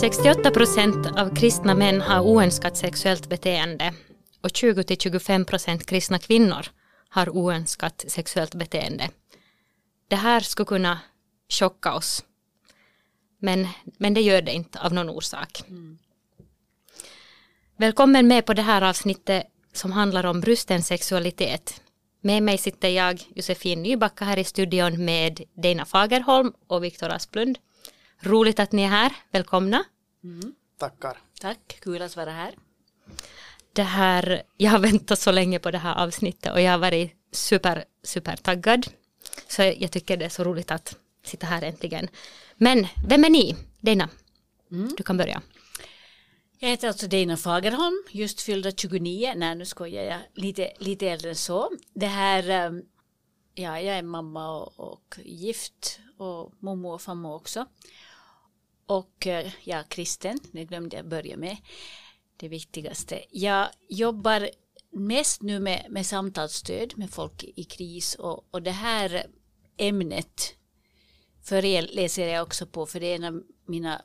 68 procent av kristna män har oönskat sexuellt beteende och 20-25 procent kristna kvinnor har oönskat sexuellt beteende. Det här skulle kunna chocka oss. Men, men det gör det inte av någon orsak. Mm. Välkommen med på det här avsnittet som handlar om brusten sexualitet. Med mig sitter jag, Josefin Nybacka, här i studion med Dina Fagerholm och Viktor Asplund. Roligt att ni är här, välkomna. Mm. Tackar. Tack, kul att vara här. Det här, jag har väntat så länge på det här avsnittet och jag har varit super, super taggad. Så jag tycker det är så roligt att sitta här äntligen. Men vem är ni? Dina, mm. du kan börja. Jag heter alltså Dina Fagerholm, just fyllda 29. Nej, nu skojar jag. Lite, lite äldre än så. Det här, ehm, ja, jag är mamma och, och gift och mormor och farmor också. Och eh, jag är kristen, det glömde jag börja med. Det viktigaste. Jag jobbar mest nu med, med samtalsstöd med folk i kris och, och det här ämnet för er läser jag också på för det är en av mina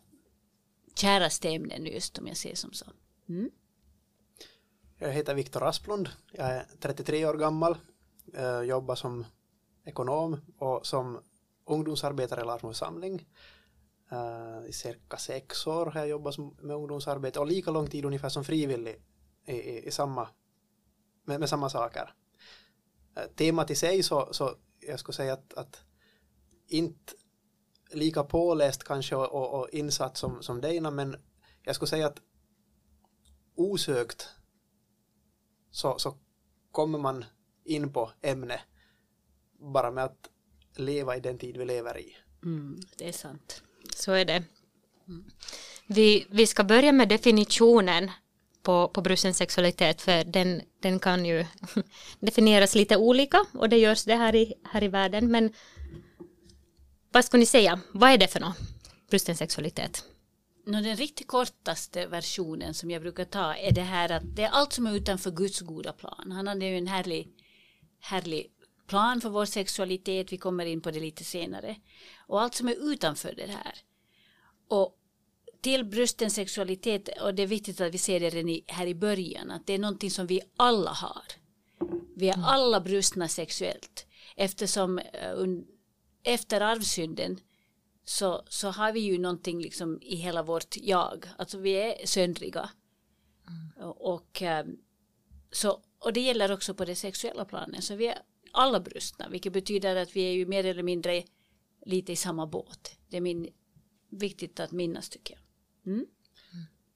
käraste ämnen just om jag ser som så. Mm. Jag heter Viktor Asplund, jag är 33 år gammal, jag jobbar som ekonom och som ungdomsarbetare i Larsmo församling. Uh, I cirka sex år har jag jobbat med ungdomsarbete och lika lång tid ungefär som frivillig i, i, i samma, med, med, samma saker. Uh, temat i sig så, så jag skulle säga att, att inte lika påläst kanske och, och, och insatt som, som Dina men jag skulle säga att osökt så, så kommer man in på ämne bara med att leva i den tid vi lever i. Mm, det är sant. Så är det. Vi, vi ska börja med definitionen på, på brusten sexualitet för den, den kan ju definieras lite olika och det görs det här i, här i världen men vad ska ni säga, vad är det för något, brusten sexualitet? No, den riktigt kortaste versionen som jag brukar ta är det här att det är allt som är utanför Guds goda plan. Han hade ju en härlig, härlig plan för vår sexualitet, vi kommer in på det lite senare. Och allt som är utanför det här. Och till brusten sexualitet, och det är viktigt att vi ser det här i början, att det är någonting som vi alla har. Vi är mm. alla brustna sexuellt eftersom eh, efter arvsynden så, så har vi ju någonting liksom i hela vårt jag. Alltså vi är söndriga. Mm. Och, ehm, så, och det gäller också på det sexuella planet. Så vi är alla brustna, vilket betyder att vi är ju mer eller mindre lite i samma båt. Det är min, viktigt att minnas tycker jag. Mm?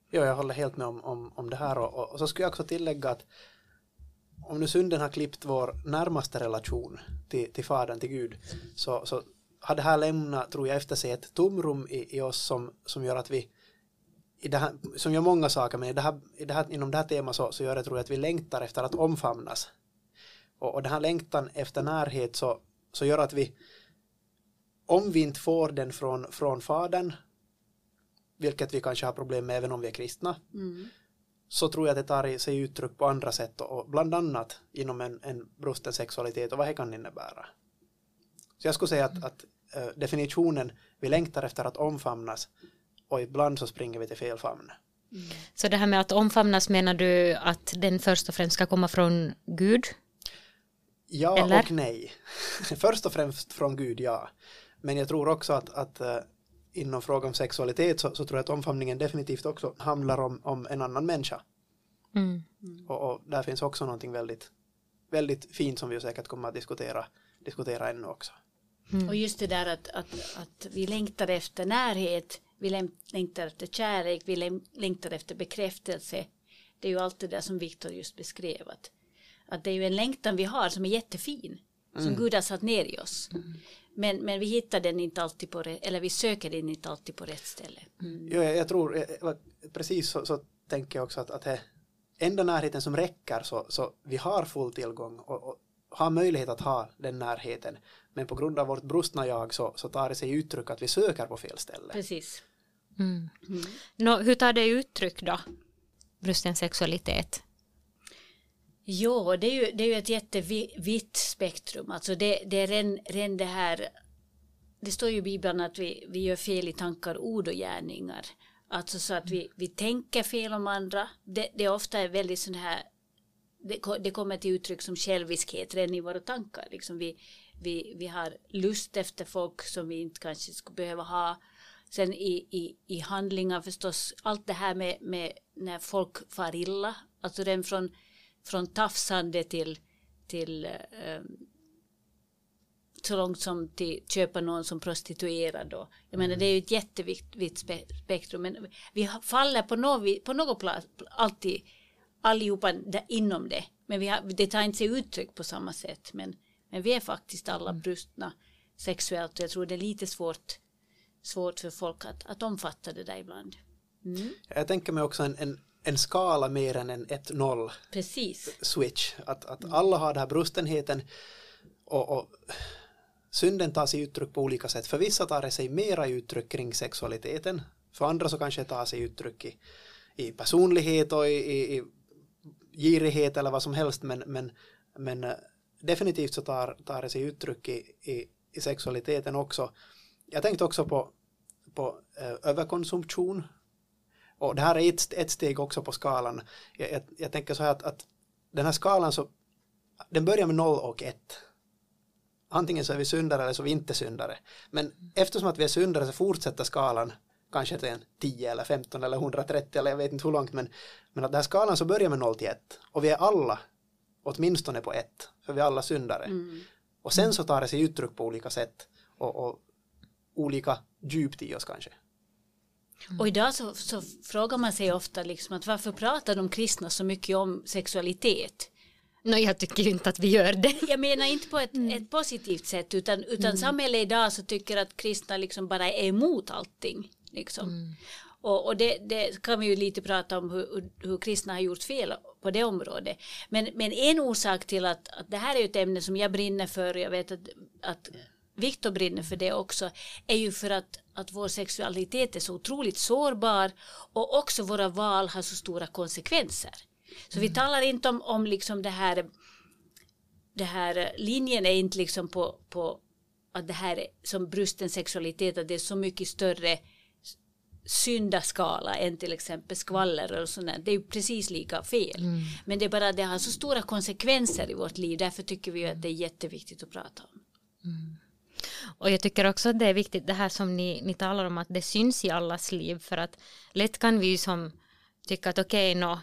Ja, jag håller helt med om, om, om det här och, och så skulle jag också tillägga att om nu synden har klippt vår närmaste relation till, till Fadern, till Gud, så, så har det här lämnat, tror jag, efter sig ett tomrum i, i oss som, som gör att vi i det här, som gör många saker, men i det här, i det här, inom det här temat så, så gör det, tror jag, att vi längtar efter att omfamnas. Och, och den här längtan efter närhet så, så gör att vi, om vi inte får den från, från Fadern, vilket vi kanske har problem med även om vi är kristna, mm så tror jag att det tar sig uttryck på andra sätt och bland annat inom en, en brusten sexualitet och vad det kan innebära. Så jag skulle säga att, att äh, definitionen, vi längtar efter att omfamnas och ibland så springer vi till fel famn. Mm. Så det här med att omfamnas menar du att den först och främst ska komma från Gud? Ja Eller? och nej. först och främst från Gud, ja. Men jag tror också att, att äh, inom fråga om sexualitet så, så, tror jag att omfamningen definitivt också handlar om, om en annan människa. Mm. Och, och, där finns också någonting väldigt, väldigt fint som vi säkert kommer att diskutera, diskutera ännu också. Mm. Och just det där att, att, att vi längtar efter närhet, vi längtar efter kärlek, vi längtar efter bekräftelse. Det är ju allt det där som Viktor just beskrev. Att, att det är ju en längtan vi har som är jättefin. Som mm. Gud har satt ner i oss. Mm. Men, men vi hittar den inte alltid på rätt, eller vi söker den inte alltid på rätt ställe. Mm. Jo, jag, jag, tror, jag, precis så, så, tänker jag också att, att det enda närheten som räcker så, så vi har full tillgång och, och har möjlighet att ha den närheten. Men på grund av vårt brustna jag så, så tar det sig uttryck att vi söker på fel ställe. Precis. Mm. Mm. Nå, hur tar det uttryck då? Brusten sexualitet? Jo, det är ju, det är ju ett jättevitt spektrum. Alltså det, det är ren, ren det här, det står ju i Bibeln att vi, vi gör fel i tankar, ord och gärningar. Alltså så att vi, vi tänker fel om andra. Det, det är ofta väldigt sån här det, det kommer till uttryck som själviskhet redan i våra tankar. Liksom vi, vi, vi har lust efter folk som vi inte kanske skulle behöva ha. Sen i, i, i handlingar förstås, allt det här med, med när folk far illa, alltså den från, från tafsande till, till um, så långt som till köpa någon som prostituerad då. Jag menar det är ju ett jättevitt spektrum men vi faller på något, på något plats alltid allihopa där, inom det. Men vi har, det tar inte sig uttryck på samma sätt. Men, men vi är faktiskt alla mm. brustna sexuellt och jag tror det är lite svårt, svårt för folk att, att omfatta det där ibland. Mm. Jag tänker mig också en, en, en skala mer än en 1-0 Precis. switch. Att, att alla har den här brustenheten och, och synden tar sig uttryck på olika sätt. För vissa tar det sig mera uttryck kring sexualiteten. För andra så kanske det tar sig uttryck i, i personlighet och i, i, i girighet eller vad som helst men, men, men eh, definitivt så tar, tar det sig uttryck i, i, i sexualiteten också. Jag tänkte också på, på eh, överkonsumtion och det här är ett, ett steg också på skalan. Jag, jag, jag tänker så här att, att den här skalan så den börjar med 0 och 1. Antingen så är vi syndare eller så är vi inte syndare. Men eftersom att vi är syndare så fortsätter skalan kanske till en 10 eller 15 eller 130 eller jag vet inte hur långt men, men att den här skalan så börjar med 0 till 1 och vi är alla åtminstone på 1 för vi är alla syndare. Mm. Och sen så tar det sig uttryck på olika sätt och, och olika djupt i oss kanske. Och idag så, så, frågar man sig ofta liksom att varför pratar de kristna så mycket om sexualitet? Nej, jag tycker inte att vi gör det. Jag menar inte på ett, mm. ett positivt sätt utan, utan mm. samhället idag så tycker att kristna liksom bara är emot allting. Liksom. Mm. Och, och det, det, kan vi ju lite prata om hur, hur kristna har gjort fel på det området. Men, men en orsak till att, att det här är ett ämne som jag brinner för jag vet att, att Viktor brinner för det också är ju för att, att vår sexualitet är så otroligt sårbar och också våra val har så stora konsekvenser. Så vi mm. talar inte om, om liksom det här det här linjen är inte liksom på, på att det här är som brusten sexualitet att det är så mycket större syndaskala än till exempel skvaller och sånt. Det är ju precis lika fel. Mm. Men det är bara det har så stora konsekvenser i vårt liv. Därför tycker vi att det är jätteviktigt att prata om. Mm. Och jag tycker också att det är viktigt det här som ni, ni talar om att det syns i allas liv för att lätt kan vi ju som tycka att okej okay, no,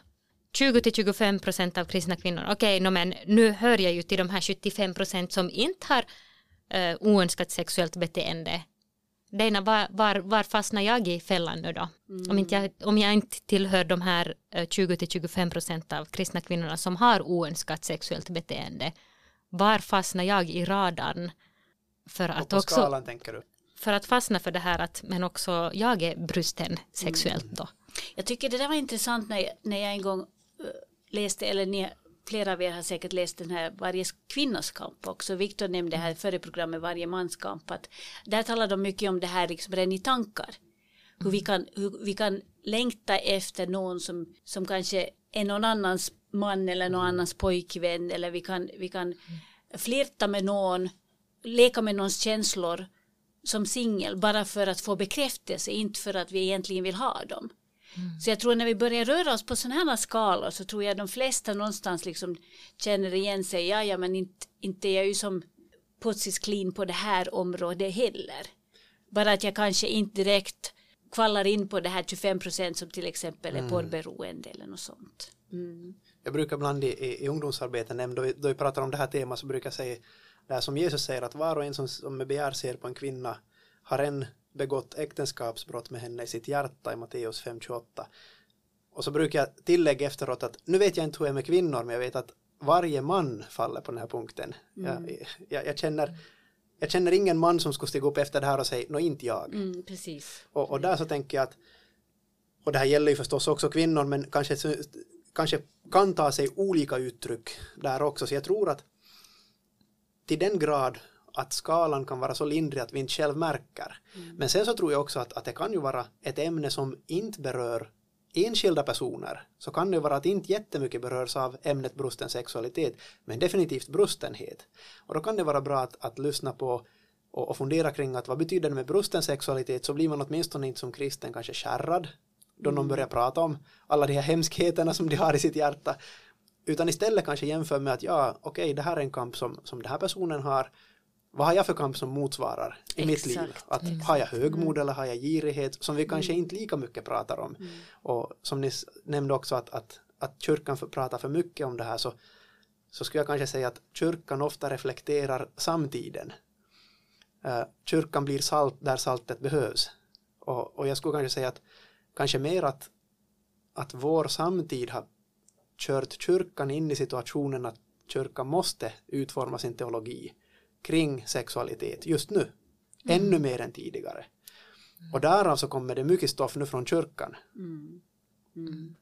20-25 procent av kristna kvinnor, okej okay, no, men nu hör jag ju till de här 75 procent som inte har uh, oönskat sexuellt beteende Dejna, var, var, var fastnar jag i fällan nu då? Mm. Om, inte jag, om jag inte tillhör de här 20-25 eh, procent av kristna kvinnorna som har oönskat sexuellt beteende, var fastnar jag i radarn? För att på också, skalan tänker du? För att fastna för det här att men också jag är brusten sexuellt mm. då. Jag tycker det där var intressant när jag, när jag en gång uh, läste, eller ni flera av er har säkert läst den här Varje kvinnas kamp också. Viktor nämnde här före programmet Varje mans kamp. Att där talar de mycket om det här liksom redan i tankar. Hur vi kan, hur vi kan längta efter någon som, som kanske är någon annans man eller någon annans pojkvän. Eller vi kan, vi kan flirta med någon, leka med någons känslor som singel bara för att få bekräftelse, inte för att vi egentligen vill ha dem. Mm. Så jag tror när vi börjar röra oss på sådana här skalor så tror jag de flesta någonstans liksom känner igen sig. Ja, ja men inte, inte är jag ju som putsis clean på det här området heller. Bara att jag kanske inte direkt kvallar in på det här 25 procent som till exempel är mm. porrberoende eller något sånt. Mm. Jag brukar ibland i, i, i ungdomsarbete nämna, då vi, då vi pratar om det här temat så brukar jag säga det här som Jesus säger att var och en som, som med begär ser på en kvinna har en begått äktenskapsbrott med henne i sitt hjärta i Matteus 5.28. Och så brukar jag tillägga efteråt att nu vet jag inte hur jag är med kvinnor men jag vet att varje man faller på den här punkten. Mm. Jag, jag, jag, känner, jag känner ingen man som skulle stiga upp efter det här och säga, nå inte jag. Mm, precis. Och, och där så tänker jag att, och det här gäller ju förstås också kvinnor men kanske, kanske kan ta sig olika uttryck där också. Så jag tror att till den grad att skalan kan vara så lindrig att vi inte själv märker. Mm. Men sen så tror jag också att, att det kan ju vara ett ämne som inte berör enskilda personer så kan det vara att inte jättemycket berörs av ämnet brusten sexualitet men definitivt brustenhet. Och då kan det vara bra att, att lyssna på och, och fundera kring att vad betyder det med brusten sexualitet så blir man åtminstone inte som kristen kanske skärrad då någon börjar prata om alla de här hemskheterna som de har i sitt hjärta. Utan istället kanske jämför med att ja, okej, okay, det här är en kamp som, som den här personen har. Vad har jag för kamp som motsvarar i exakt, mitt liv? Att, exakt. Har jag högmod mm. eller har jag girighet? Som vi kanske mm. inte lika mycket pratar om. Mm. Och som ni nämnde också att, att, att kyrkan pratar för mycket om det här så, så skulle jag kanske säga att kyrkan ofta reflekterar samtiden. Uh, kyrkan blir salt där saltet behövs. Och, och jag skulle kanske säga att kanske mer att, att vår samtid har kört kyrkan in i situationen att kyrkan måste utforma sin teologi kring sexualitet just nu. Mm. Ännu mer än tidigare. Och därav så kommer det mycket stoff nu från kyrkan. Mm. Mm.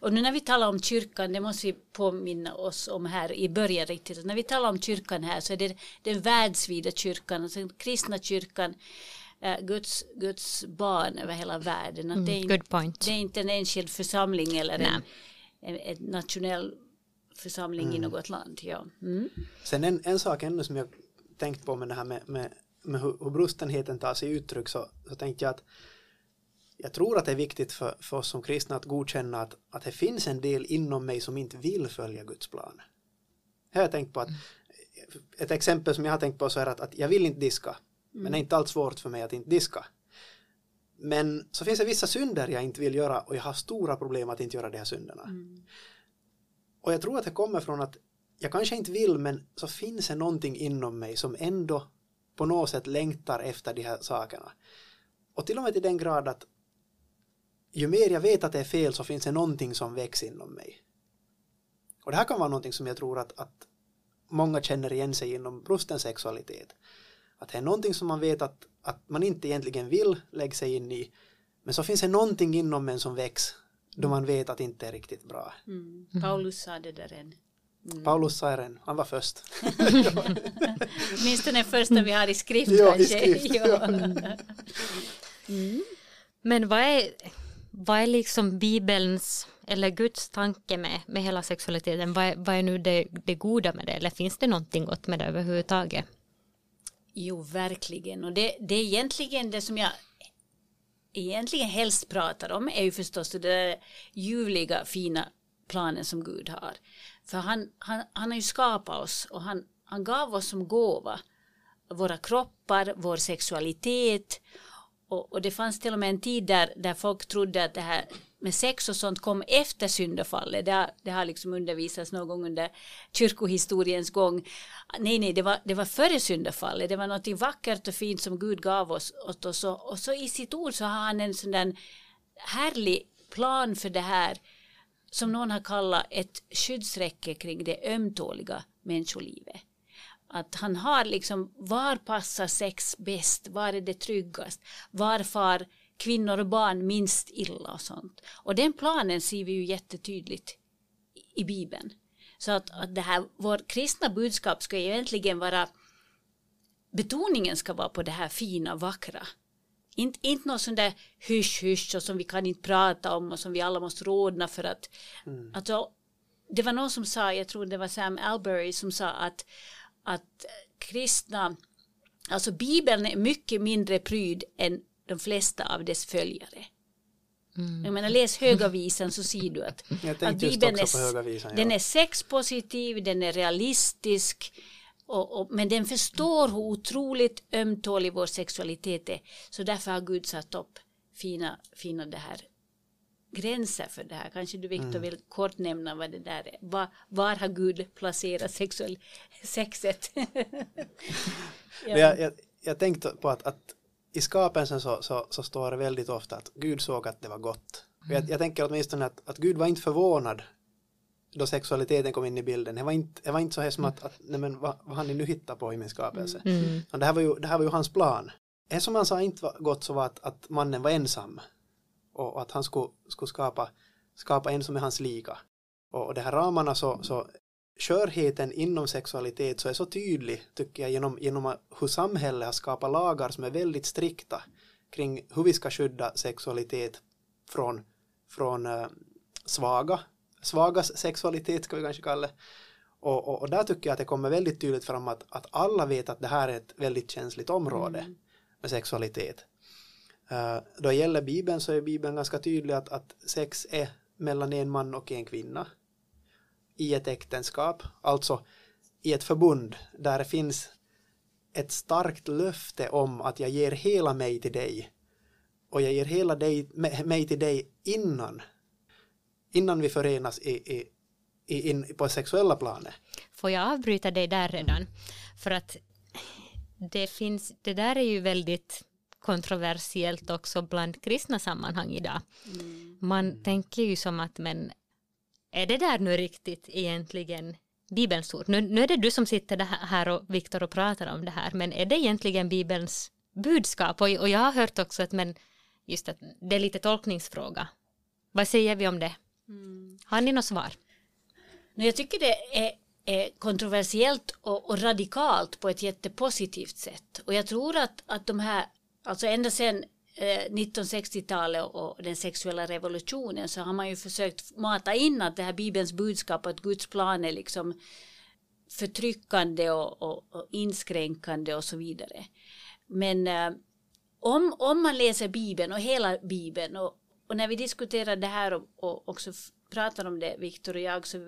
Och nu när vi talar om kyrkan, det måste vi påminna oss om här i början riktigt. När vi talar om kyrkan här så är det den världsvida kyrkan, alltså den kristna kyrkan, eh, Guds, Guds barn över hela världen. Mm, det, är good point. det är inte en enskild församling eller en, en, nationell församling mm. i något land. Ja. Mm. Sen en, en sak ännu som jag tänkt på med det här med, med, med hur, hur brustenheten tar sig uttryck så, så tänkte jag att jag tror att det är viktigt för, för oss som kristna att godkänna att, att det finns en del inom mig som inte vill följa Guds plan. Här har jag tänkt på att ett exempel som jag har tänkt på så är att, att jag vill inte diska mm. men det är inte alls svårt för mig att inte diska. Men så finns det vissa synder jag inte vill göra och jag har stora problem att inte göra de här synderna. Mm. Och jag tror att det kommer från att jag kanske inte vill men så finns det någonting inom mig som ändå på något sätt längtar efter de här sakerna. Och till och med till den grad att ju mer jag vet att det är fel så finns det någonting som växer inom mig. Och det här kan vara någonting som jag tror att, att många känner igen sig inom brusten sexualitet. Att det är någonting som man vet att, att man inte egentligen vill lägga sig in i men så finns det någonting inom en som väcks då man vet att det inte är riktigt bra. Mm. Paulus sa det där en Mm. Paulus Sairen, han var först. Åtminstone första vi har i skrift ja, kanske. I skrift, ja. mm. Men vad är, vad är liksom Bibelns eller Guds tanke med, med hela sexualiteten? Vad är, vad är nu det, det goda med det? Eller finns det någonting gott med det överhuvudtaget? Jo, verkligen. Och det, det är egentligen det som jag egentligen helst pratar om är ju förstås det där ljuvliga, fina planen som Gud har. För han, han, han har ju skapat oss och han, han gav oss som gåva våra kroppar, vår sexualitet och, och, det fanns till och med en tid där, där folk trodde att det här med sex och sånt kom efter syndafallet. Det har, det har liksom undervisats någon gång under kyrkohistoriens gång. Nej, nej, det var, det var före syndafallet. Det var något vackert och fint som Gud gav oss åt oss. Och, och så i sitt ord så har han en sån där härlig plan för det här som någon har kallat ett skyddsräcke kring det ömtåliga människolivet. Att han har liksom, var passar sex bäst? Var är det tryggast? Var far kvinnor och barn minst illa och sånt? Och den planen ser vi ju jättetydligt i Bibeln. Så att, att det här, vår kristna budskap ska egentligen vara betoningen ska vara på det här fina, vackra. Inte, inte något sånt där hysch hysch och som vi kan inte prata om och som vi alla måste rådna för att mm. alltså, det var någon som sa, jag tror det var Sam Albury som sa att, att kristna, alltså bibeln är mycket mindre pryd än de flesta av dess följare. Mm. Jag menar läs höga visan så ser du att, att Bibeln är, visan, ja. den är sexpositiv, den är realistisk, och, och, men den förstår hur otroligt ömtålig vår sexualitet är. Så därför har Gud satt upp fina, fina det här gränser för det här. Kanske du Viktor mm. vill kort nämna vad det där är. Var, var har Gud placerat sexuell, sexet? ja. jag, jag, jag tänkte på att, att i skapelsen så, så, så, står det väldigt ofta att Gud såg att det var gott. Mm. Jag, jag tänker åtminstone att, att Gud var inte förvånad då sexualiteten kom in i bilden. Det var inte, det var inte så här som att, att nej men vad, vad har ni nu hittat på i min skapelse? Mm. mm. Det, här var ju, det här var ju hans plan. Det som han sa inte var gott så var att, att mannen var ensam och att han skulle, skulle skapa, skapa en som är hans lika. Och, och de här ramarna så, så skörheten inom sexualitet så är så tydlig tycker jag genom, genom hur samhället har skapat lagar som är väldigt strikta kring hur vi ska skydda sexualitet från, från äh, svaga svagas sexualitet ska vi kanske kalla det. Och, och, och, där tycker jag att det kommer väldigt tydligt fram att, att alla vet att det här är ett väldigt känsligt område mm. med sexualitet. Uh, då det gäller Bibeln så är Bibeln ganska tydlig att, att sex är mellan en man och en kvinna i ett äktenskap, alltså i ett förbund där det finns ett starkt löfte om att jag ger hela mig till dig och jag ger hela dig, mig till dig innan innan vi förenas i, i, i, in, på sexuella planet. Får jag avbryta dig där redan? För att det finns, det där är ju väldigt kontroversiellt också bland kristna sammanhang idag. Mm. Man tänker ju som att men är det där nu riktigt egentligen Bibelns ord? Nu, nu är det du som sitter här och Viktor och pratar om det här men är det egentligen Bibelns budskap? Och, och jag har hört också att men just att det är lite tolkningsfråga. Vad säger vi om det? Mm. Har ni något svar? Jag tycker det är, är kontroversiellt och, och, radikalt på ett jättepositivt sätt. Och jag tror att, att de här, alltså ända sedan Eh, 1960-talet och den sexuella revolutionen så har man ju försökt mata in att det här Bibelns budskap att Guds plan är liksom förtryckande och, och, och inskränkande och så vidare. Men eh, om, om man läser Bibeln och hela Bibeln och, och när vi diskuterar det här och, och också pratar om det, Viktor och jag, så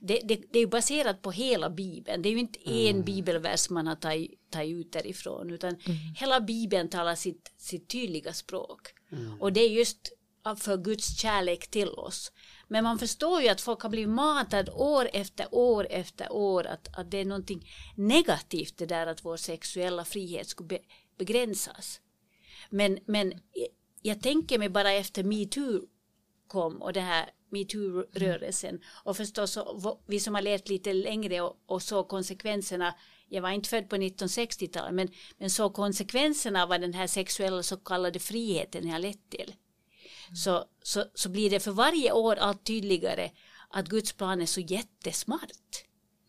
det, det, det, är baserat på hela Bibeln. Det är ju inte mm. en bibelvers man har tagit, tagit ut därifrån, utan mm. hela Bibeln talar sitt, sitt tydliga språk. Mm. Och det är just för Guds kärlek till oss. Men man förstår ju att folk har blivit matade år efter år efter år att, att det är någonting negativt det där att vår sexuella frihet skulle be, begränsas. Men, men jag tänker mig bara efter metoo kom och det här metoo-rörelsen och förstås vi som har levt lite längre och, och så konsekvenserna jag var inte född på 1960-talet men, men så konsekvenserna av vad den här sexuella så kallade friheten har lett till mm. så, så, så blir det för varje år allt tydligare att Guds plan är så jättesmart.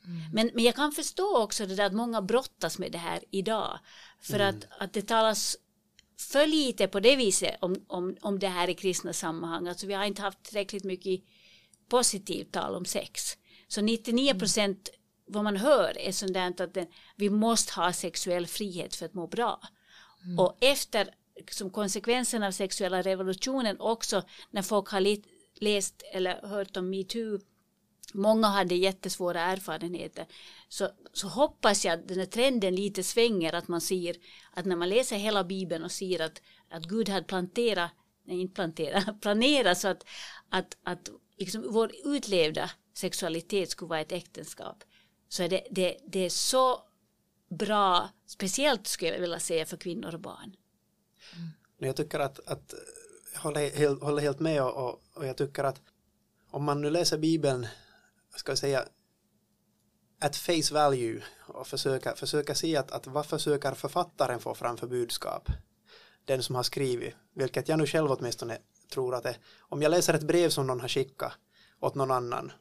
Mm. Men, men jag kan förstå också det där att många brottas med det här idag. För mm. att, att det talas för lite på det viset om, om, om det här i kristna sammanhang. Alltså vi har inte haft tillräckligt mycket positivt tal om sex. Så 99 procent vad man hör är sånt där att den, vi måste ha sexuell frihet för att må bra. Mm. Och efter som konsekvensen av sexuella revolutionen också när folk har läst eller hört om metoo Många hade jättesvåra erfarenheter. Så, så hoppas jag att den här trenden lite svänger, att man ser att när man läser hela Bibeln och ser att, att Gud hade planterat, nej inte planterat, planerat så att, att, att liksom vår utlevda sexualitet skulle vara ett äktenskap. Så är det, det, det är så bra, speciellt skulle jag vilja säga för kvinnor och barn. Mm. Jag tycker att, att jag håller helt, håller helt med och, och jag tycker att om man nu läser Bibeln ska jag säga, at face value och försöka, försöka se att, att vad försöker författaren få fram för budskap. Den som har skrivit, vilket jag nu själv åtminstone tror att det om jag läser ett brev som någon har skickat åt någon annan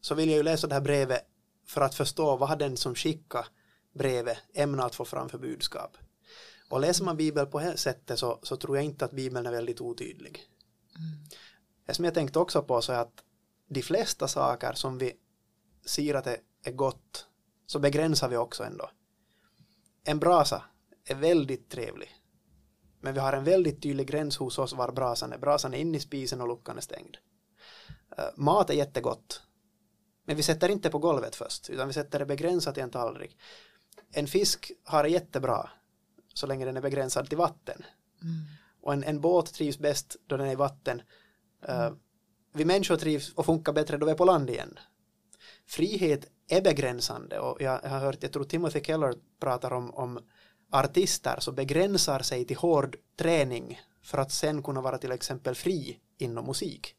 så vill jag ju läsa det här brevet för att förstå vad har den som skickar brevet ämnat att få fram för budskap. Och läser man Bibeln på det sättet så, så tror jag inte att Bibeln är väldigt otydlig. Mm. Det som jag tänkte också på så är att de flesta saker som vi ser att det är gott så begränsar vi också ändå. En brasa är väldigt trevlig. Men vi har en väldigt tydlig gräns hos oss var brasan är. Brasan är inne i spisen och luckan är stängd. Uh, mat är jättegott. Men vi sätter inte på golvet först, utan vi sätter det begränsat i en tallrik. En fisk har det jättebra så länge den är begränsad till vatten. Mm. Och en, en båt trivs bäst då den är i vatten. Mm vi människor trivs och funkar bättre då vi är på land igen. Frihet är begränsande och jag har hört, jag tror Timothy Keller pratar om, om artister som begränsar sig till hård träning för att sen kunna vara till exempel fri inom musik.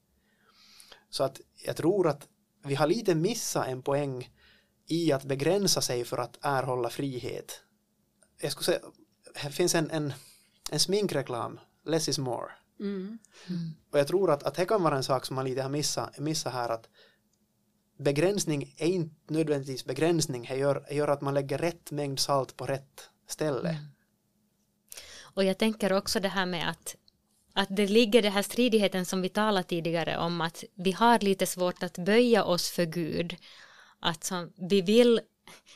Så att jag tror att vi har lite missat en poäng i att begränsa sig för att erhålla frihet. Jag skulle säga, det finns en, en, en sminkreklam, less is more. Mm. Och jag tror att, att det kan vara en sak som man lite har missat, missat här att begränsning är inte nödvändigtvis begränsning, det gör, det gör att man lägger rätt mängd salt på rätt ställe. Mm. Och jag tänker också det här med att, att det ligger den här stridigheten som vi talade tidigare om att vi har lite svårt att böja oss för Gud. Att som, vi vill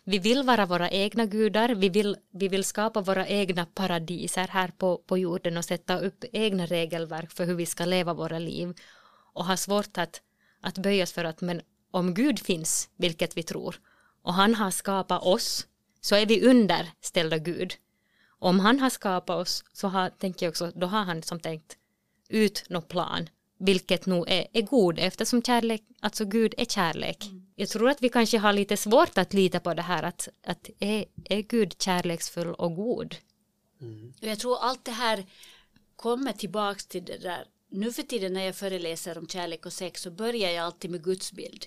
vi vill vara våra egna gudar, vi vill, vi vill skapa våra egna paradiser här på, på jorden och sätta upp egna regelverk för hur vi ska leva våra liv och ha svårt att, att böjas för att men om Gud finns, vilket vi tror, och han har skapat oss, så är vi underställda Gud. Om han har skapat oss så har, tänker jag också, då har han som tänkt ut någon plan vilket nog är, är god eftersom kärlek, alltså Gud är kärlek. Mm. Jag tror att vi kanske har lite svårt att lita på det här att, att är, är Gud kärleksfull och god? Mm. Jag tror allt det här kommer tillbaks till det där. Nu för tiden när jag föreläser om kärlek och sex så börjar jag alltid med gudsbild.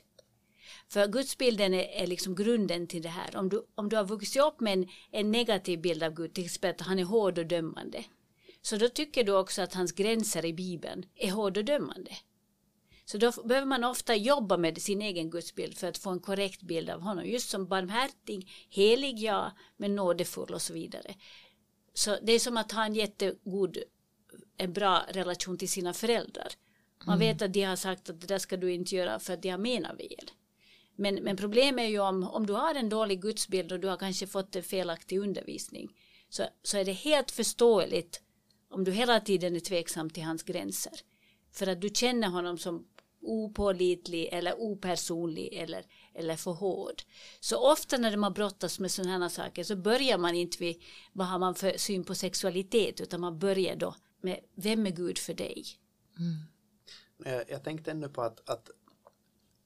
För gudsbilden är, är liksom grunden till det här. Om du, om du har vuxit upp med en, en negativ bild av Gud, till exempel att han är hård och dömande, så då tycker du också att hans gränser i Bibeln är hård och dömande. Så då behöver man ofta jobba med sin egen gudsbild för att få en korrekt bild av honom. Just som barmhärtig, helig ja, men nådefull och så vidare. Så det är som att ha en jättegod, en bra relation till sina föräldrar. Man mm. vet att de har sagt att det där ska du inte göra för att de har menat väl. Men, men problemet är ju om, om du har en dålig gudsbild och du har kanske fått en felaktig undervisning så, så är det helt förståeligt om du hela tiden är tveksam till hans gränser. För att du känner honom som opålitlig eller opersonlig eller, eller för hård. Så ofta när man brottas med sådana här saker så börjar man inte vid vad har man för syn på sexualitet utan man börjar då med vem är Gud för dig? Mm. Jag, tänkte ännu på att, att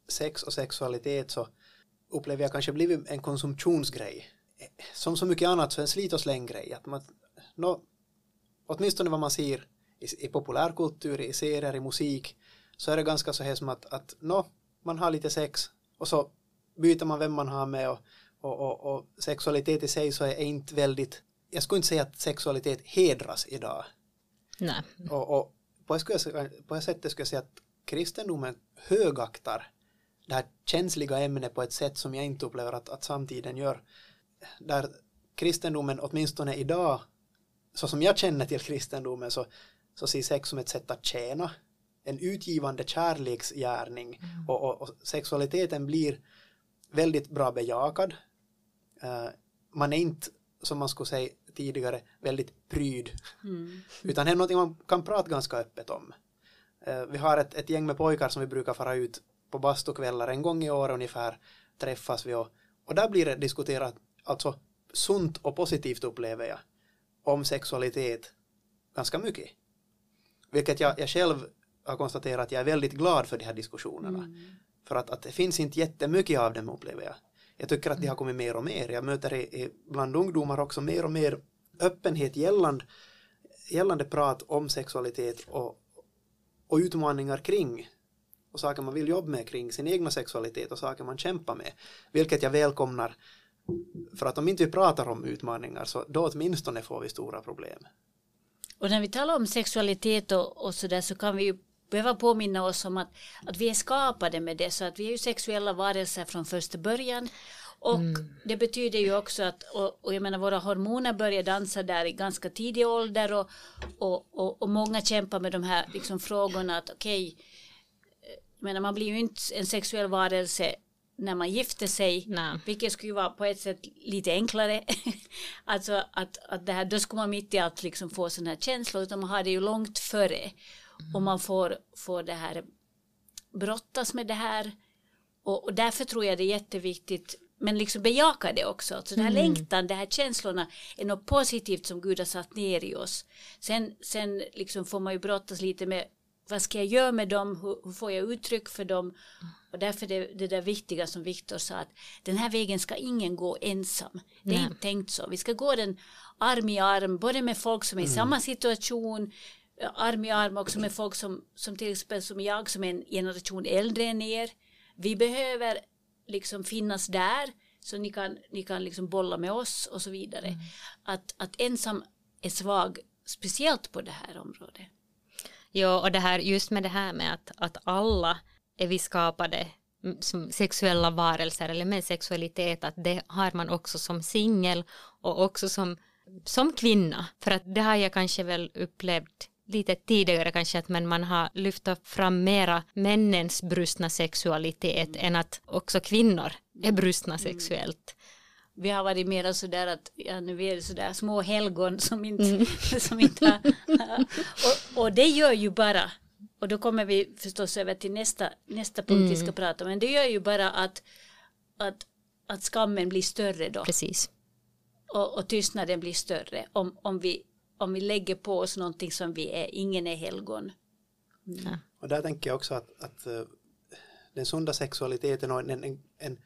sex och sexualitet så upplever jag kanske blivit en konsumtionsgrej. Som så mycket annat så en slit och släng grej. Att man, no, åtminstone vad man ser i, i populärkultur, i serier, i musik, så är det ganska så här som att, att no, man har lite sex och så byter man vem man har med och, och, och, och sexualitet i sig så är inte väldigt, jag skulle inte säga att sexualitet hedras idag. Nej. Och, och på, ett, på ett sätt skulle jag säga att kristendomen högaktar det här känsliga ämnet på ett sätt som jag inte upplever att, att samtiden gör. Där kristendomen åtminstone idag så som jag känner till kristendomen så, så ser sex som ett sätt att tjäna en utgivande kärleksgärning mm. och, och, och, sexualiteten blir väldigt bra bejakad. Uh, man är inte, som man skulle säga tidigare, väldigt pryd. Mm. Utan det är något man kan prata ganska öppet om. Uh, vi har ett, ett gäng med pojkar som vi brukar fara ut på bastukvällar en gång i år ungefär träffas vi och, och där blir det diskuterat, alltså sunt och positivt upplever jag om sexualitet ganska mycket. Vilket jag, jag själv har konstaterat att jag är väldigt glad för de här diskussionerna. Mm. För att, att det finns inte jättemycket av dem upplever jag. Jag tycker att de har kommit mer och mer. Jag möter i, i, bland ungdomar också mer och mer öppenhet gällande, gällande prat om sexualitet och, och utmaningar kring och saker man vill jobba med kring sin egna sexualitet och saker man kämpar med. Vilket jag välkomnar för att om inte vi pratar om utmaningar så då åtminstone får vi stora problem. Och när vi talar om sexualitet och, och sådär så kan vi ju behöva påminna oss om att, att vi är skapade med det så att vi är ju sexuella varelser från första början. Och mm. det betyder ju också att, och, och, jag menar våra hormoner börjar dansa där i ganska tidig ålder och, och, och, och många kämpar med de här liksom frågorna att okej, okay, jag menar man blir ju inte en sexuell varelse när man gifter sig, Nej. vilket skulle vara på ett sätt lite enklare. alltså att, att det här, då skulle man mitt i allt liksom få sådana här känslor, utan man har det ju långt före. Mm. Och man får, får det här brottas med det här. Och, och därför tror jag det är jätteviktigt men liksom bejaka det också. Alltså den här mm. längtan, de här känslorna är något positivt som Gud har satt ner i oss. Sen, sen liksom får man ju brottas lite med vad ska jag göra med dem, hur, hur får jag uttryck för dem och därför det, det där viktiga som Viktor sa att den här vägen ska ingen gå ensam. Det är Nej. inte tänkt så. Vi ska gå den arm i arm, både med folk som är i mm. samma situation, arm i arm också med folk som, som till exempel som jag som är en generation äldre än er. Vi behöver liksom finnas där så ni kan, ni kan liksom bolla med oss och så vidare. Mm. Att, att ensam är svag, speciellt på det här området. Ja, och det här just med det här med att, att alla är vi skapade som sexuella varelser eller med sexualitet, att det har man också som singel och också som, som kvinna. För att det har jag kanske väl upplevt lite tidigare kanske att men man har lyft fram mera männens brustna sexualitet mm. än att också kvinnor är brustna mm. sexuellt. Vi har varit mer sådär att ja, nu är det sådär små helgon som inte, mm. som inte har, och, och det gör ju bara och då kommer vi förstås över till nästa, nästa punkt mm. vi ska prata om men det gör ju bara att, att, att skammen blir större då. Precis. Och, och tystnaden blir större om, om, vi, om vi lägger på oss någonting som vi är, ingen är helgon. Mm. Och där tänker jag också att, att uh, den sunda sexualiteten och en, en, en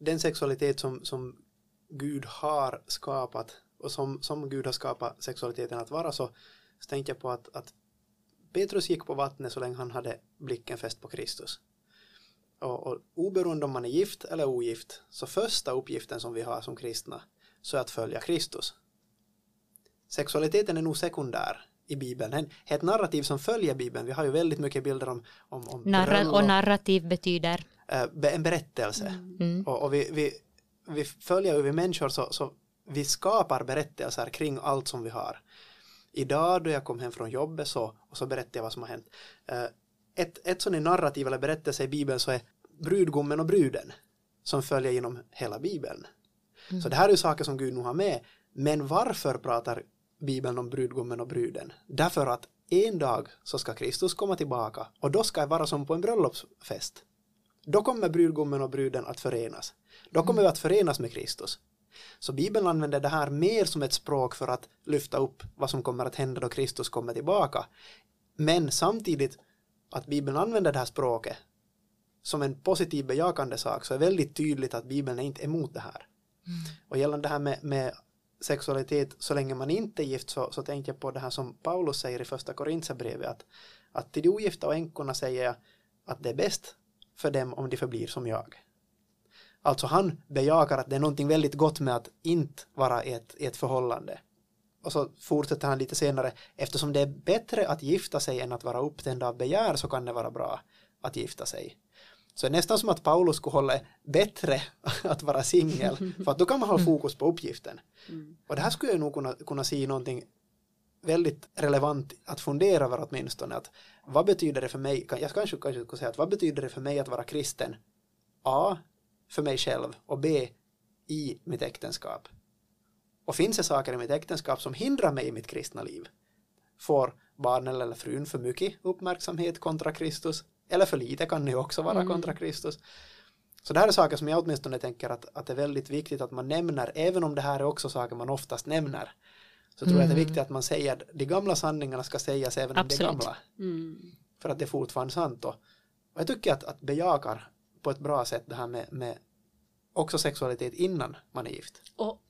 den sexualitet som, som Gud har skapat och som, som Gud har skapat sexualiteten att vara så, så tänkte jag på att, att Petrus gick på vattnet så länge han hade blicken fäst på Kristus. Och, och oberoende om man är gift eller ogift så första uppgiften som vi har som kristna så är att följa Kristus. Sexualiteten är nog sekundär i Bibeln. Ett narrativ som följer Bibeln. Vi har ju väldigt mycket bilder om, om, om Narra och narrativ betyder? Äh, en berättelse. Mm. Och, och, vi, vi, vi följer ju vi människor så, så vi skapar berättelser kring allt som vi har. Idag då jag kom hem från jobbet så, och så berättade jag vad som har hänt. Äh, ett, ett sådant narrativ eller berättelse i Bibeln så är brudgummen och bruden som följer genom hela Bibeln. Mm. Så det här är ju saker som Gud nu har med. Men varför pratar Bibeln om brudgummen och bruden. Därför att en dag så ska Kristus komma tillbaka och då ska det vara som på en bröllopsfest. Då kommer brudgummen och bruden att förenas. Då kommer vi att förenas med Kristus. Så Bibeln använder det här mer som ett språk för att lyfta upp vad som kommer att hända då Kristus kommer tillbaka. Men samtidigt att Bibeln använder det här språket som en positiv bejakande sak så är väldigt tydligt att Bibeln är inte emot det här. Mm. Och gällande det här med, med sexualitet så länge man inte är gift så, så tänkte jag på det här som Paulus säger i första Korinthierbrevet att, att till de ogifta och änkorna säger jag att det är bäst för dem om de förblir som jag. Alltså han bejakar att det är någonting väldigt gott med att inte vara i ett, i ett förhållande. Och så fortsätter han lite senare, eftersom det är bättre att gifta sig än att vara upptänd av begär så kan det vara bra att gifta sig. Så det är nästan som att Paulus skulle hålla bättre att vara singel, för att då kan man ha fokus på uppgiften. Mm. Och det här skulle jag nog kunna, kunna se någonting väldigt relevant att fundera över åtminstone. Att vad betyder det för mig, jag kanske, kanske skulle säga att vad betyder det för mig att vara kristen? A. För mig själv och B. I mitt äktenskap. Och finns det saker i mitt äktenskap som hindrar mig i mitt kristna liv? Får barnen eller frun för mycket uppmärksamhet kontra Kristus? Eller för lite kan det också vara mm. kontra Kristus. Så det här är saker som jag åtminstone tänker att, att det är väldigt viktigt att man nämner, även om det här är också saker man oftast nämner. Så tror jag att det är mm. viktigt att man säger att de gamla sanningarna ska sägas även Absolut. om de gamla. Mm. För att det är fortfarande sant. Och jag tycker att, att bejakar på ett bra sätt det här med, med också sexualitet innan man är gift. Och,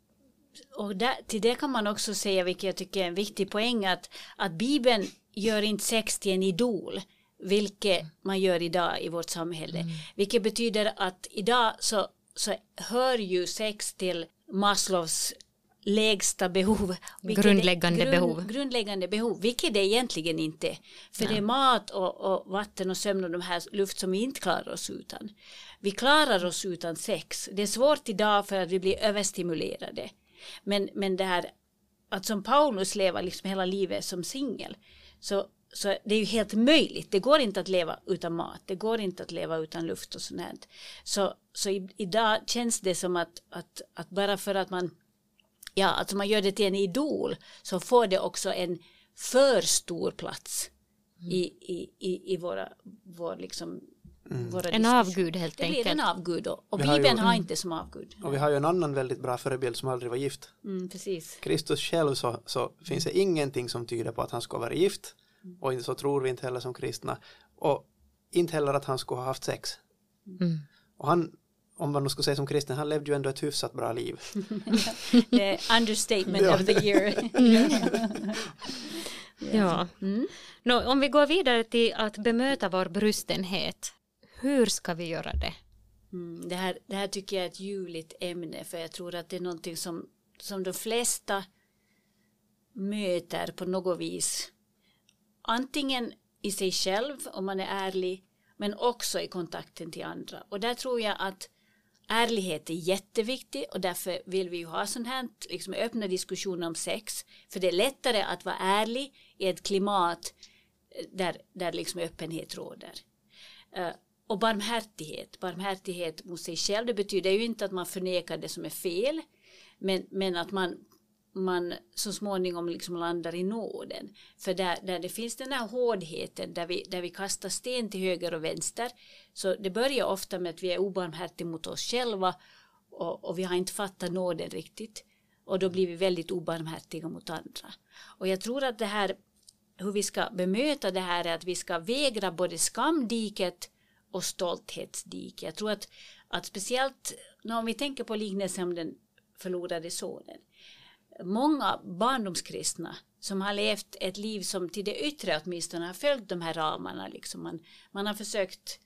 och där, till det kan man också säga, vilket jag tycker är en viktig poäng, att, att Bibeln gör inte sex till en idol vilket man gör idag i vårt samhälle. Mm. Vilket betyder att idag så, så hör ju sex till Maslows lägsta behov. Grundläggande grund, behov. Grundläggande behov, vilket det egentligen inte För Nej. det är mat och, och, vatten och sömn och de här luft som vi inte klarar oss utan. Vi klarar oss utan sex. Det är svårt idag för att vi blir överstimulerade. Men, men det här att som Paulus leva liksom hela livet som singel så så det är ju helt möjligt. Det går inte att leva utan mat. Det går inte att leva utan luft och sånt här. Så, så i, idag känns det som att, att, att bara för att man, ja, alltså man gör det till en idol så får det också en för stor plats mm. i, i, i, i våra, vår liksom Mm. en avgud helt det enkelt. Det blir en avgud och, och Bibeln har, ju, har inte som avgud. Och vi har ju en annan väldigt bra förebild som aldrig var gift. Mm, precis. Kristus själv så, så finns det ingenting som tyder på att han ska vara gift. Och så tror vi inte heller som kristna. Och inte heller att han skulle ha haft sex. Mm. Och han, om man nu skulle säga som kristen, han levde ju ändå ett hyfsat bra liv. understatement of the year. ja. Mm. No, om vi går vidare till att bemöta vår brustenhet. Hur ska vi göra det? Mm, det, här, det här tycker jag är ett ljuvligt ämne för jag tror att det är någonting som, som de flesta möter på något vis antingen i sig själv om man är ärlig men också i kontakten till andra och där tror jag att ärlighet är jätteviktig och därför vill vi ju ha sån här liksom öppna diskussioner om sex för det är lättare att vara ärlig i ett klimat eh, där, där liksom öppenhet råder. Uh, och barmhärtighet. Barmhärtighet mot sig själv. Det betyder ju inte att man förnekar det som är fel. Men, men att man, man så småningom liksom landar i nåden. För där, där det finns den här hårdheten, där vi, där vi kastar sten till höger och vänster. Så det börjar ofta med att vi är obarmhärtiga mot oss själva. Och, och vi har inte fattat nåden riktigt. Och då blir vi väldigt obarmhärtiga mot andra. Och jag tror att det här hur vi ska bemöta det här är att vi ska vägra både skamdiket och stolthetsdiket. Jag tror att, att speciellt om vi tänker på liknelsen om den förlorade sonen. Många barndomskristna som har levt ett liv som till det yttre åtminstone har följt de här ramarna. Liksom man, man har försökt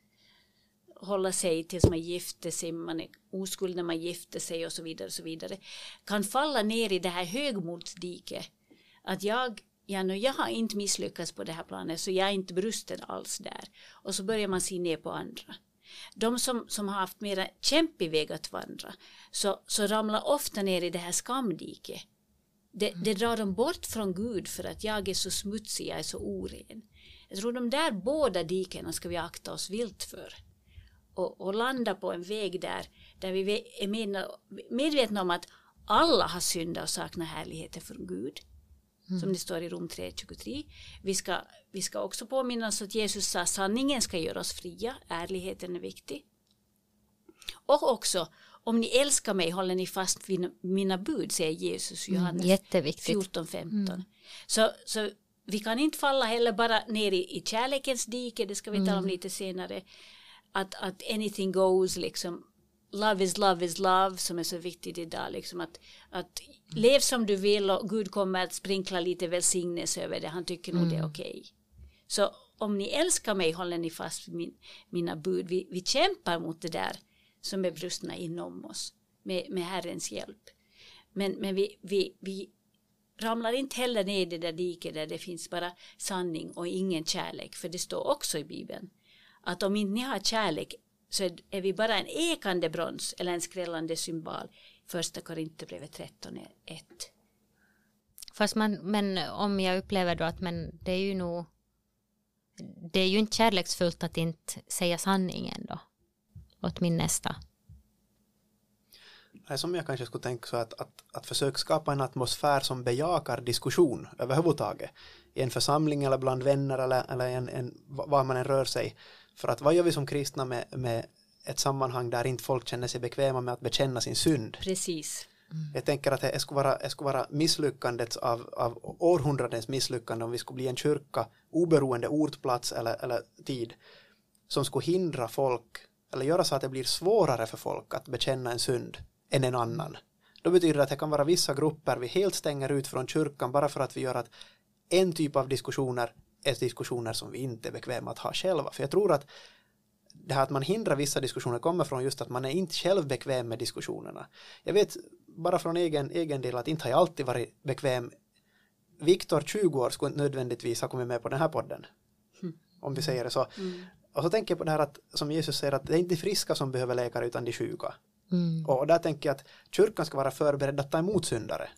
hålla sig tills man gifte sig, man är oskuld när man gifte sig och så vidare. Och så vidare kan falla ner i det här högmodsdiket. Att jag ja, nu, jag har inte misslyckats på det här planet så jag är inte brusten alls där. Och så börjar man se ner på andra. De som, som har haft mera kämpig väg att vandra så, så ramlar ofta ner i det här skamdiket. Det, mm. det drar dem bort från Gud för att jag är så smutsig, jag är så oren. Jag tror de där båda dikena ska vi akta oss vilt för. Och, och landa på en väg där, där vi är medvetna om att alla har syndat och saknar härligheten från Gud. Mm. Som det står i Rom 3.23. Vi ska, vi ska också påminna oss att Jesus sa sanningen ska göra oss fria. Ärligheten är viktig. Och också om ni älskar mig håller ni fast vid mina bud säger Jesus mm, Johannes mm, 14.15. Mm. Så, så vi kan inte falla heller bara ner i, i kärlekens dike, det ska vi tala om mm. lite senare. Att, att anything goes liksom love is love is love som är så viktigt idag. Liksom att, att lev som du vill och Gud kommer att sprinkla lite välsignelse över det. Han tycker nog mm. det är mm. okej. Okay. Så om ni älskar mig håller ni fast vid min, mina bud. Vi, vi kämpar mot det där som är brustna inom oss med, med Herrens hjälp. Men, men vi, vi, vi ramlar inte heller ner i det där diket där det finns bara sanning och ingen kärlek. För det står också i Bibeln att om inte ni har kärlek så är vi bara en ekande brons eller en skrällande symbol. Första Korinthierbrevet 13 är 1. Fast man, men om jag upplever då att men det är ju nog det är ju inte kärleksfullt att inte säga sanningen då åt min nästa. Nej, som jag kanske skulle tänka så att, att, att försöka skapa en atmosfär som bejakar diskussion överhuvudtaget i en församling eller bland vänner eller, eller en, en, var man än rör sig för att vad gör vi som kristna med, med ett sammanhang där inte folk känner sig bekväma med att bekänna sin synd? Precis. Mm. Jag tänker att det skulle vara, det skulle vara misslyckandet av, av århundradens misslyckande om vi skulle bli en kyrka oberoende ortplats eller, eller tid som skulle hindra folk eller göra så att det blir svårare för folk att bekänna en synd än en annan. Då betyder det att det kan vara vissa grupper vi helt stänger ut från kyrkan bara för att vi gör att en typ av diskussioner är diskussioner som vi inte är bekväma att ha själva. För jag tror att det här att man hindrar vissa diskussioner kommer från just att man är inte själv bekväm med diskussionerna. Jag vet bara från egen, egen del att inte har jag alltid varit bekväm. Viktor, 20 år, skulle inte nödvändigtvis ha kommit med på den här podden. Mm. Om vi säger det så. Mm. Och så tänker jag på det här att, som Jesus säger, att det är inte friska som behöver läkare utan de sjuka. Mm. Och där tänker jag att kyrkan ska vara förberedd att ta emot syndare.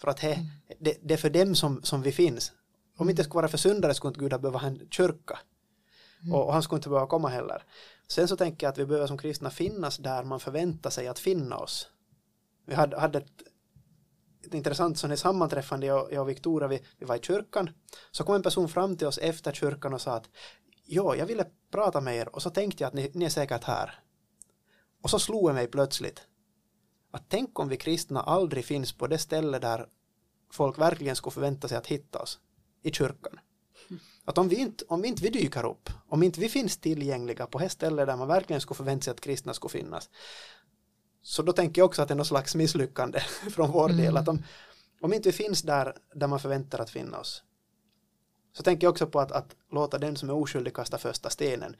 För att he, mm. det, det, är för dem som, som vi finns. Om inte det skulle vara för syndare skulle inte Gud behöva ha en kyrka. Mm. Och, och, han skulle inte behöva komma heller. Sen så tänker jag att vi behöver som kristna finnas där man förväntar sig att finna oss. Vi hade, hade ett, ett intressant sån sammanträffande, jag, jag och Victoria, vi, vi var i kyrkan. Så kom en person fram till oss efter kyrkan och sa att ja, jag ville prata med er och så tänkte jag att ni, ni är säkert här. Och så slog det mig plötsligt att tänk om vi kristna aldrig finns på det ställe där folk verkligen skulle förvänta sig att hitta oss i kyrkan. Att om vi inte, om vi inte vi dyker upp, om inte vi finns tillgängliga på ett ställe där man verkligen skulle förvänta sig att kristna skulle finnas, så då tänker jag också att det är något slags misslyckande från vår mm. del. Att om, om inte vi finns där, där man förväntar att finna oss, så tänker jag också på att, att låta den som är oskyldig kasta första stenen.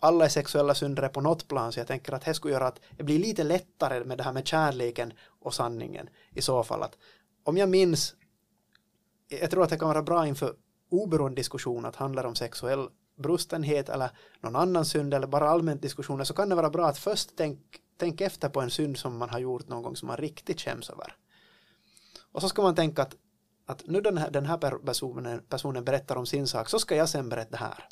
Alla är sexuella syndare på något plan, så jag tänker att det skulle göra att det blir lite lättare med det här med kärleken och sanningen i så fall. Att om jag minns jag tror att det kan vara bra inför oberoende diskussion att handla om sexuell brustenhet eller någon annan synd eller bara allmänt diskussioner så kan det vara bra att först tänk, tänk efter på en synd som man har gjort någon gång som man riktigt skäms över. Och så ska man tänka att, att nu den här, den här personen, personen berättar om sin sak så ska jag sen berätta här.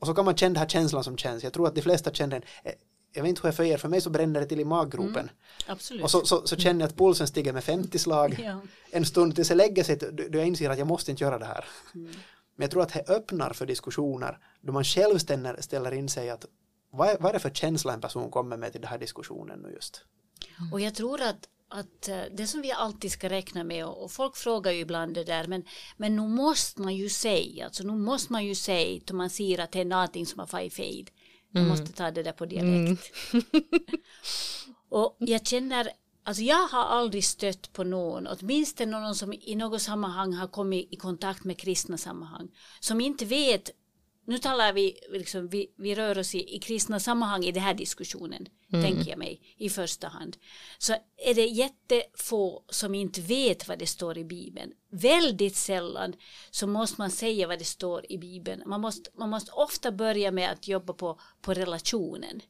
Och så kan man känna den här känslan som känns. Jag tror att de flesta känner den. Eh, Jag vet inte hur är för er, för mig så bränner det till i maggropen. Absolut. Och så, så, så känner jag att pulsen stiger med 50 slag Ja. en stund tills det lägger sig, då jag inser att jag måste inte göra det här. Mm. Men jag tror att det öppnar för diskussioner då man själv ställer, ställer in sig att vad är, vad är det för känsla en person kommer med till den här diskussionen nu just? Och jag tror att, att eh, det som vi alltid ska räkna med och, folk frågar ju ibland det där men, men nu måste man ju säga, alltså nu måste man ju säga då man ser att det är någonting som har farit fel. Man måste ta det där på dialekt. och jag känner, alltså jag har aldrig stött på någon, åtminstone någon som i något sammanhang har kommit i kontakt med kristna sammanhang, som inte vet nu talar vi, liksom, vi, vi rör oss i, i kristna sammanhang i den här diskussionen, Mm. tänker jag mig, i första hand. Så är det jättefå som inte vet vad det står i Bibeln. Väldigt sällan så måste man säga vad det står i Bibeln. Man måste, man måste ofta börja med att jobba på, på relationen.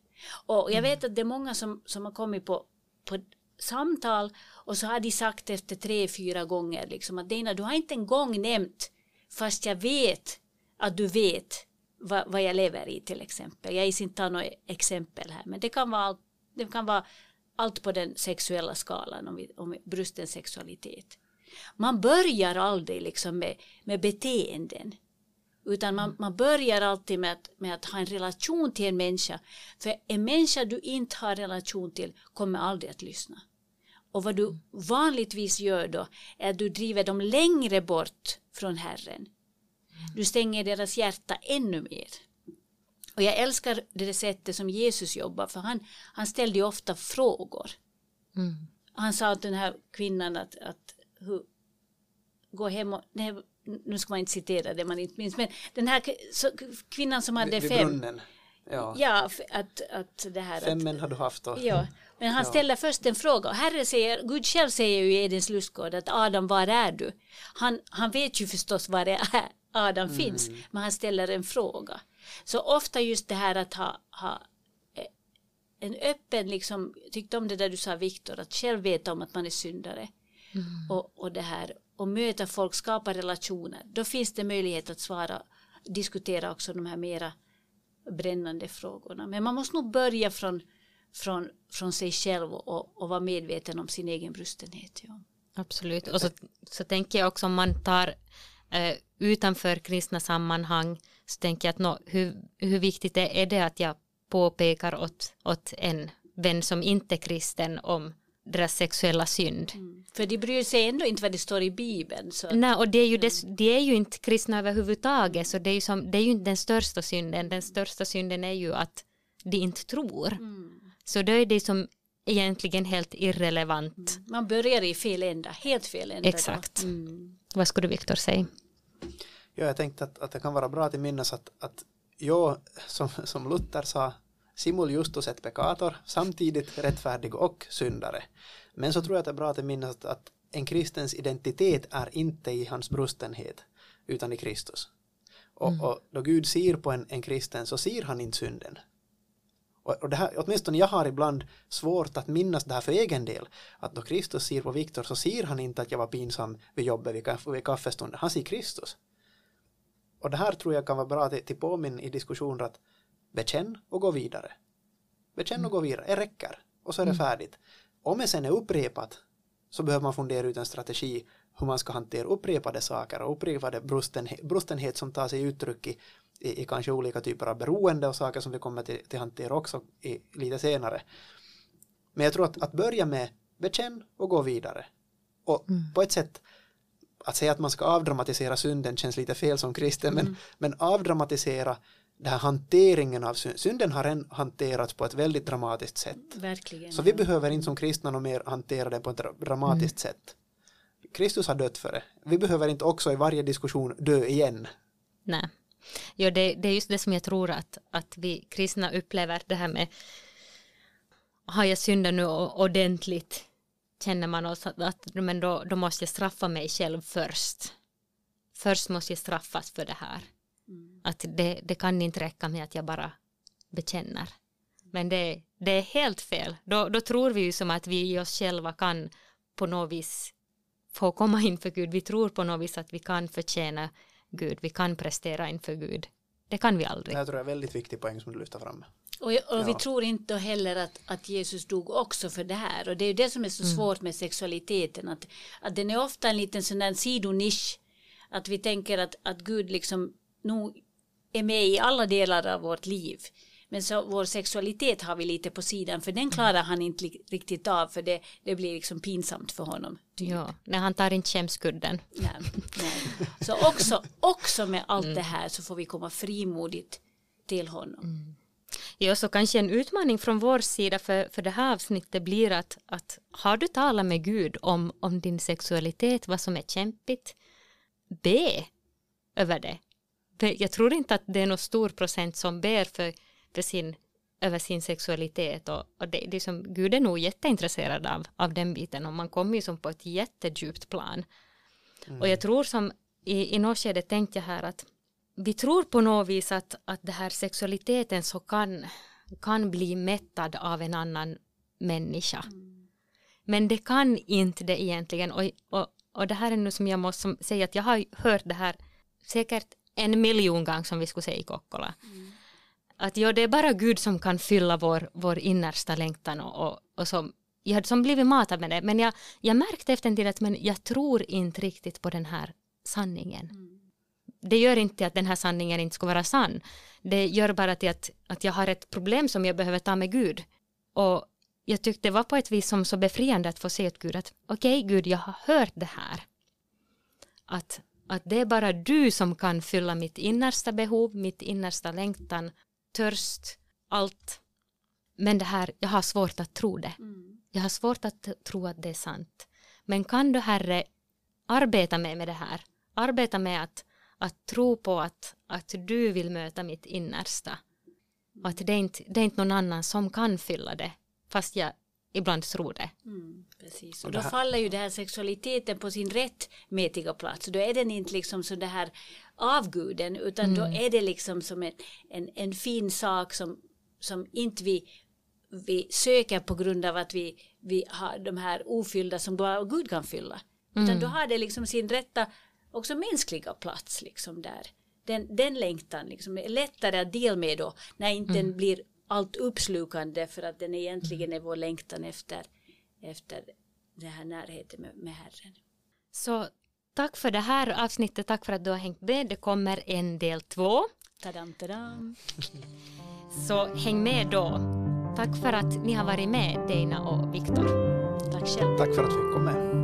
Och jag vet att det är många som, som har kommit på, på samtal och så har de sagt efter tre, fyra gånger liksom att Dina, du har inte en gång nämnt fast jag vet att du vet vad, vad jag lever i till exempel. Jag gissar inte ta något exempel här men det kan vara allt, det kan vara allt på den sexuella skalan om, vi, om brusten sexualitet. Man börjar aldrig liksom med, med beteenden utan man, man börjar alltid med att, med att ha en relation till en människa. För en människa du inte har relation till kommer aldrig att lyssna. Och vad du vanligtvis gör då är att du driver dem längre bort från Herren. Du stänger deras hjärta ännu mer. Och jag älskar det sättet som Jesus jobbar för han, han ställde ju ofta frågor. Mm. Han sa till den här kvinnan att, att hur, gå hem och, nej, nu ska man inte citera det man inte minns, men den här så, kvinnan som hade Vid, vid fem, brunnen. Ja. ja, att, att det här Fem att, män har du haft och Ja, men han Ja. ställer först en fråga. Herre säger, Gud själv säger ju i Edens lustgård att Adam, var är du? Han, han vet ju förstås var det är Adam finns, men han ställer en fråga. Så ofta just det här att ha, ha eh, en öppen, liksom, tyckte om det där du sa Viktor, att själv veta om att man är syndare. Och, och det här, och möta folk, skapa relationer. Då finns det möjlighet att svara, diskutera också de här mera brännande frågorna. Men man måste nog börja från, från, från sig själv och, och vara medveten om sin egen brustenhet. Ja. Absolut. Och så, så tänker jag också om man tar eh, utanför kristna sammanhang så tänker jag att nå, hur, hur viktigt är, är det att jag påpekar åt, åt en vän som inte är kristen om deras sexuella synd. För de bryr sig ändå inte vad det står i Bibeln. Så Nej, och det är, ju des, de är ju inte kristna överhuvudtaget så det är, ju som, det är ju inte den största synden. Den största synden är ju att de inte tror. Så då är det som egentligen helt irrelevant. man börjar i fel ända, helt fel ända. Exakt. Mm. Vad skulle Viktor säga? Ja, jag tänkte att, att det kan vara bra att minnas att, att jag, som, som Luther sa, simul justus et peccator, samtidigt rättfärdig och syndare. Men så tror jag att det är bra att minnas att, att en kristens identitet är inte i hans brustenhet, utan i Kristus. Och, och då Gud ser på en, en kristen så ser han inte synden. Och, det här, åtminstone jag har ibland svårt att minnas det här för egen del. Att då Kristus ser på Viktor så ser han inte att jag var pinsam vid jobbet vid, kaff, vid kaffestunden. Han ser Kristus. Och det här tror jag kan vara bra till, till påminn i diskussioner att bekänn och gå vidare. Bekänn och gå vidare, det räcker. Och så är det färdigt. Om det sen är upprepat så behöver man fundera ut en strategi hur man ska hantera upprepade saker och upprepade brustenhet, brustenhet som tar sig uttryck i, i, i kanske olika typer av beroende och saker som vi kommer till, till hantera också i, lite senare. Men jag tror att, att börja med bekänn och gå vidare. Och på ett sätt att säga att man ska avdramatisera synden känns lite fel som kristen, men, men avdramatisera den här hanteringen av synden. Synden har redan hanterats på ett väldigt dramatiskt sätt. Verkligen. Så vi behöver inte som kristna något mer hantera det på ett dra- dramatiskt sätt. Kristus har dött för det. Vi behöver inte också i varje diskussion dö igen. Nej. Jo, det, det är just det som jag tror att, att vi kristna upplever det här med har jag syndat nu ordentligt känner man oss att, att men då, då måste jag straffa mig själv först. Först måste jag straffas för det här. Att det, det kan inte räcka med att jag bara bekänner. Men det, det är helt fel. Då, då tror vi ju som att vi i oss själva kan på något vis få komma inför Gud. Vi tror på något vis att vi kan förtjäna Gud. Vi kan prestera inför Gud. det kan vi aldrig. Det här tror jag är en väldigt viktig poäng som du lyfter fram. Och, och Ja. vi tror inte heller att, att Jesus dog också för det här. Och det är ju det som är så svårt med sexualiteten. Att, att den är ofta en liten sån där sidonisch. Att vi tänker att, att Gud liksom nog är med i alla delar av vårt liv. Men så vår sexualitet har vi lite på sidan för den klarar han inte riktigt av för det, det blir liksom pinsamt för honom. Typ. Ja, när han tar inte skämskudden. Nej, nej. Så också, också med allt det här så får vi komma frimodigt till honom. Ja, så kanske en utmaning från vår sida för, för det här avsnittet blir att, att har du talat med Gud om, om din sexualitet, vad som är kämpigt, be över det. Jag tror inte att det är någon stor procent som ber för, för sin, över sin sexualitet och, och det, det är som, Gud är nog jätteintresserad av, av den biten och man kommer ju som på ett jättedjupt plan. Och jag tror som i, i något skede tänkte jag här att vi tror på något vis att, att det här sexualiteten så kan, kan bli mättad av en annan människa. Men det kan inte det egentligen. Och, och, och det här är nu som jag måste säga att jag har hört det här säkert en miljon gånger som vi skulle säga i Kokkola. Att ja, det är bara Gud som kan fylla vår, vår innersta längtan och, och, och som, jag hade som blivit matad med det. Men jag, jag märkte efter en tid att men jag tror inte riktigt på den här sanningen det gör inte att den här sanningen inte ska vara sann. Det gör bara till att, att jag har ett problem som jag behöver ta med Gud. Och jag tyckte det var på ett vis som så befriande att få se att Gud att okej Gud, jag har hört det här. Att, att det är bara du som kan fylla mitt innersta behov, mitt innersta längtan, törst, allt. Men det här, jag har svårt att tro det. Jag har svårt att tro att det är sant. Men kan du Herre arbeta med, med det här? Arbeta med att, att tro på att, att du vill möta mitt innersta. Och att det är, inte, det är inte någon annan som kan fylla det, fast jag ibland tror det. Mm, precis. Och då faller ju det här sexualiteten på sin rättmätiga plats. Då är den inte liksom så det här avguden utan då är det liksom som en, en, en fin sak som, som inte vi, vi söker på grund av att vi, vi har de här ofyllda som bara Gud kan fylla. Utan då har det liksom sin rätta också mänskliga plats liksom där. Den, den längtan liksom är lättare att dela med då när inte den blir allt uppslukande för att den egentligen är vår längtan efter, efter den här närheten med, med Herren. Så tack för det här avsnittet, tack för att du har hängt med. Det kommer en del två, Tadam, tadam. så häng med då. Tack för att ni har varit med, Dina och Viktor. Tack själv. Tack för att vi kom med.